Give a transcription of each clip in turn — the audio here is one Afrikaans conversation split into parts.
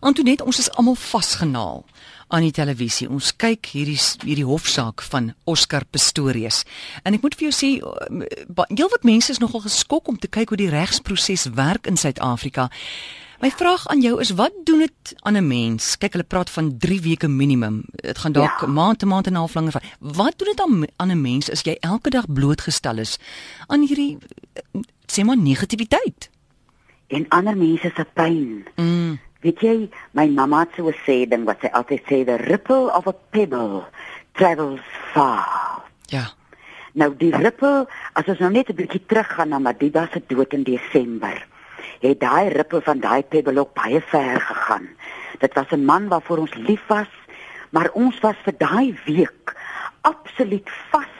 Antoinette, ons is almal vasgenaal aan die televisie. Ons kyk hierdie hierdie hofsaak van Oscar Pistorius. En ek moet vir jou sê, heelwat mense is nogal geskok om te kyk hoe die regsproses werk in Suid-Afrika. My vraag aan jou is wat doen dit aan 'n mens? Kyk, hulle praat van 3 weke minimum. Dit gaan dalk ja. maand te maand en 'n half langer van. Wat doen dit aan aan 'n mens as jy elke dag blootgestel is aan hierdie sê maar negativiteit? En ander mense se pyn. Mm. Weet jy, my mamma het so gesê ding wat sy altyd sê, the ripple of a pebble travels far. Ja. Nou die ripple, as ons nou net 'n bietjie teruggaan na Madiba se dood in Desember, het daai ripple van daai pebble ook baie ver gegaan. Dit was 'n man waarvoor ons lief was, maar ons was vir daai week absoluut vas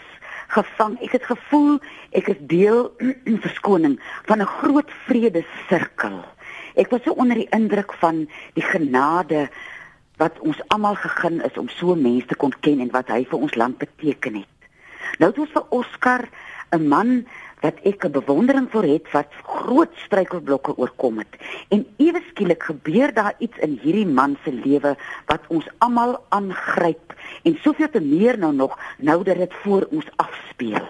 gevang. Ek het gevoel ek is deel verskoning van 'n groot vrede sirkel. Ek was so onder die indruk van die genade wat ons almal gegun is om so mense te kon ken en wat hy vir ons land beteken het. Nou het ons vir Oscar 'n man wat ek 'n bewondering vir het wat groot struikelblokke oorkom het. En ewe skielik gebeur daar iets in hierdie man se lewe wat ons almal aangryp en soveel te meer nou nog nou dat dit voor ons afspeel.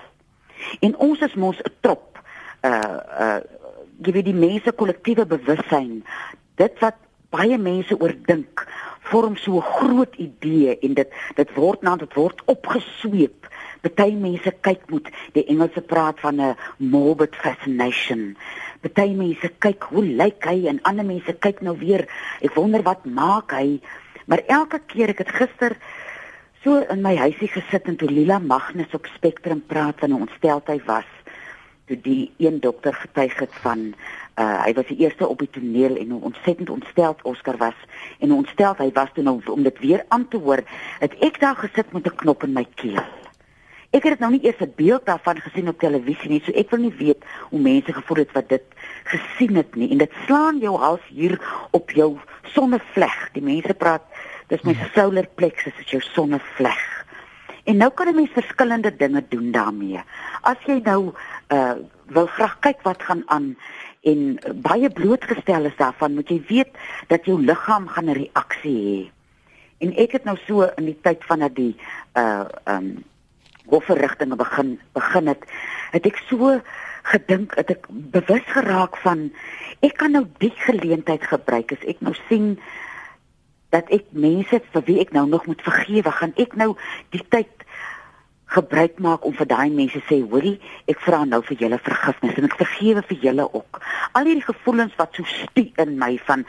En ons is mos 'n trop uh uh gee vir die mense kollektiewe bewussyn. Dit wat baie mense oordink vorm so 'n groot idee en dit dit word nou dit word opgesweep. Party mense kyk moet die Engelse praat van 'n morbid fascination. Party mense kyk hoe lyk hy en ander mense kyk nou weer ek wonder wat maak hy. Maar elke keer ek het gister so in my huisie gesit en toe Lila Magnus op Spectrum praat van hoe ontsteld hy was toe die een dokter getuig het van uh hy was die eerste op die toneel en hoe ontsettend ontsteld Oscar was en hoe ontsteld hy was toe om, om dit weer aan te hoor het ek daar gesit met 'n knop in my keel. Ek het dit nou nie eers 'n beeld daarvan gesien op televisie nie so ek wil nie weet hoe mense gevoel het wat dit gesien het nie. En dit slaan jou hals hier op jou sonnevleg. Die mense praat dis my hmm. solar plexus is jou sonnevleg En nou kan 'n mens verskillende dinge doen daarmee. As jy nou uh wil graag kyk wat gaan aan en baie blootgestel is daarvan, moet jy weet dat jou liggaam gaan 'n reaksie hê. En ek het nou so in die tyd van dat die uh um hofverrigtinge begin begin het, het ek so gedink, het ek bewus geraak van ek kan nou die geleentheid gebruik as ek nou sien dat ek mense vir wie ek nou nog moet vergewe, gaan ek nou die tyd gebruik maak om vir daai mense sê, hoorie, ek vra nou vir julle vergifnis en ek vergewe vir julle ook. Al hierdie gevoelens wat so stie in my van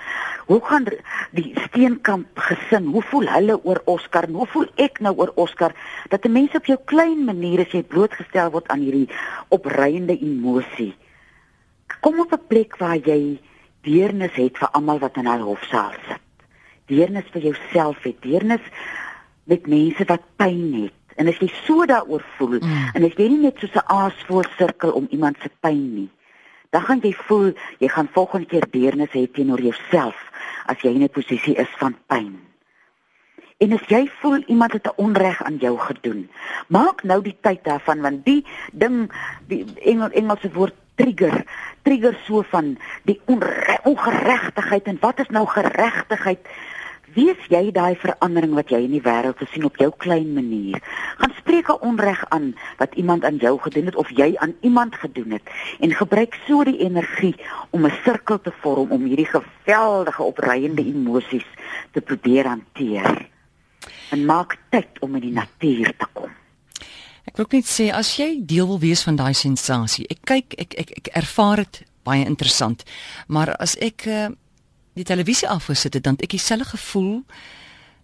hoe gaan die steenkamp gesin, hoe voel hulle oor Oscar? Hoe voel ek nou oor Oscar? Dat die mense op jou klein manier as jy blootgestel word aan hierdie opreiende emosie. Kom op 'n plek waar jy deernis het vir almal wat in haar hofsaal sit deernis vir jouself het, deernis met mense wat pyn het. En as jy so daaroor voel mm. en as jy nie net soos 'n aas voor sirkel om iemand se pyn nie, dan gaan jy voel jy gaan volgende keer deernis hê teenoor jouself as jy in 'n posisie is van pyn. En as jy voel iemand het 'n onreg aan jou gedoen, maak nou die tyd daarvan want die ding die Engel Engelse woord trigger trigger so van die ongeregtigheid en wat is nou geregtigheid? Wees jy daai verandering wat jy in die wêreld gesien op jou klein manier. Gaan spreek 'n onreg aan wat iemand aan jou gedoen het of jy aan iemand gedoen het en gebruik so die energie om 'n sirkel te vorm om hierdie geweldige opreiende emosies te probeer hanteer. En maak tyd om in die natuur te kom. Ek wil net sê as jy deel wil wees van daai sensasie. Ek kyk ek ek ek ervaar dit baie interessant. Maar as ek uh, die televisie afgesit het, dan het ek dieselfde gevoel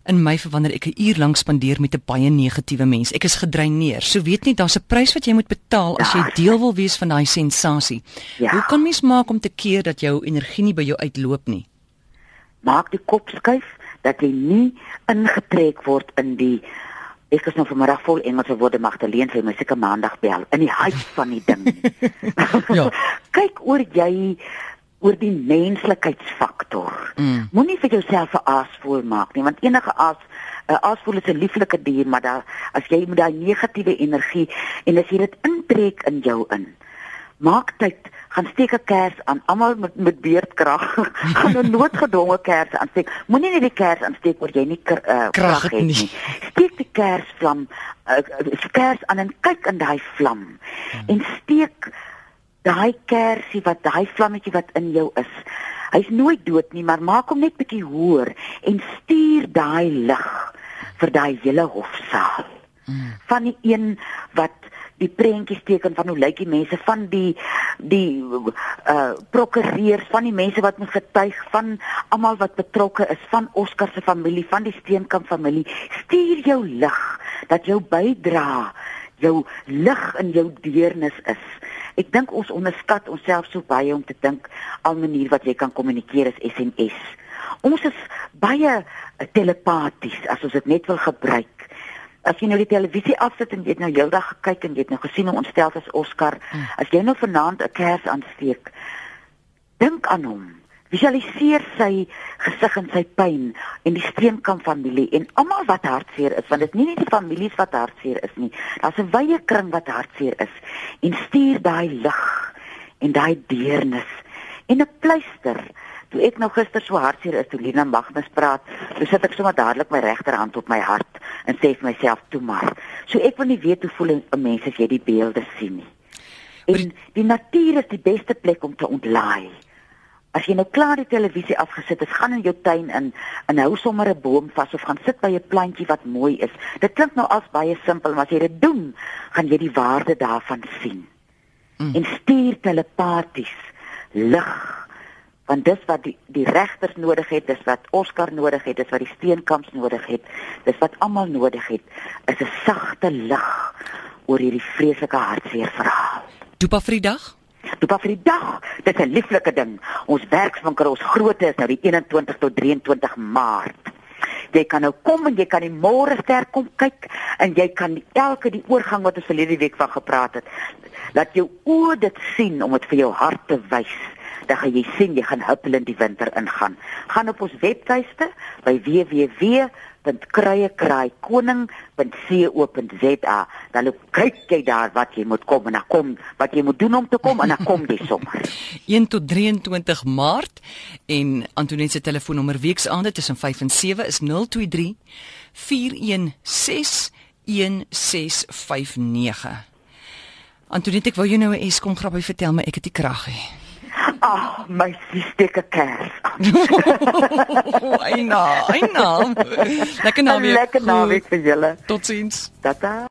in my vir wanneer ek 'n uur lank spandeer met 'n baie negatiewe mens. Ek is gedreineer. So weet net daar's 'n prys wat jy moet betaal as jy ja. deel wil wees van daai sensasie. Ja. Hoe kan mens maak om te keer dat jou energie nie by jou uitloop nie? Maak die kop skuif dat jy nie ingetrek word in die ek is nou vanmiddag vol Engelse woorde Magdalene vir my seker maandag bel in die hype van die ding. ja. Kyk oor jy oor die menslikheidsfaktor. Mm. Moenie vir jouself 'n aasvoel maak nie, want enige aas 'n aasvoel is 'n lieflike dier, maar daar as jy met daai negatiewe energie en as jy dit intrek in jou in, maak tyd, gaan steek 'n kers aan. Almal met met beerdkrag gaan 'n noodgedwonge kers aansteek. Moenie net die kers aansteek oor jy nie uh, krag, krag het nie. nie. Steek die kersvlam, uh, kers aan en kyk in daai vlam hmm. en steek daai kersie wat daai vlammetjie wat in jou is. Hy's nooit dood nie, maar maak hom net bietjie hoër en stuur daai lig vir daai hele hofsaal. Mm. Van die een wat die prentjies teken van hoe lyk die mense van die die uh prokureurs van die mense wat moet getuig van almal wat betrokke is van Oscar se familie van die Steenkamp familie stuur jou lig dat jou bydra jou lig in jou deernis is Ek dink ons onderskat onsself so baie om te dink al manier wat jy kan kommunikeer is SMS. Ons is baie telepaties as ons dit net wil gebruik. As jy nou die televisie afsit en jy het nou heeldag gekyk en jy het nou gesien hoe ontstel is Oscar, hmm. as jy nou vanaand 'n kers aansteek, dink aan hom. Visualiseer sy gesig en sy pyn en die Steenkamp familie en almal wat hartseer is want dit is nie net die families wat hartseer is nie. Daar's 'n wye kring wat hartseer is en stuur daai lig en daai deernis en 'n pleister. Toe ek nou gister so hartseer is toe Lena Magnus praat, toe sit ek sommer dadelik my regterhand op my hart en sê vir myself toe maar. So ek wil nie weet hoe voel 'n mens as jy die beelde sien nie. En die natuur is die beste plek om te ontlaai. As jy nou klaar die televisie afgesit het, gaan in jou tuin in en hou sommer 'n boom vas of gaan sit by 'n plantjie wat mooi is. Dit klink nou as baie simpel, maar as jy dit doen, gaan jy die waarde daarvan sien. Mm. En stuur telepaties lig want dis wat die die regters nodig het, dis wat Oscar nodig het, dis wat die steenkamps nodig het, dis wat almal nodig het, is 'n sagte lig oor hierdie vreeslike hartseer verhaal. Dopa vir die dag? Toe pa vir die dag, dit is 'n lieflike ding. Ons werkswinkel, ons grootte is nou die 21 tot 23 Maart. Jy kan nou kom en jy kan die môre ster kom kyk en jy kan elke die oorgang wat ons verlede week van gepraat het. Laat jou oë dit sien om dit vir jou hart te wys. Dan gaan jy sien jy gaan huppelend die winter ingaan. Gaan op ons webtuiste by www www.kraaikraaikoning.co.za dan kyk jy daar wat jy moet kom en dan kom wat jy moet doen om te kom en dan kom jy sommer. 1 tot 23 Maart en Antoinette se telefoonnommer weksaande tussen 5 en 7 is 023 416 1659 Antoinette ek wou jou nou 'n Eskom grappie vertel maar ek het nie krag nie Ag, oh, my stekke kers. Eina, eina. Lekker naweek. Lekker naweek vir julle. Totsiens. Tata.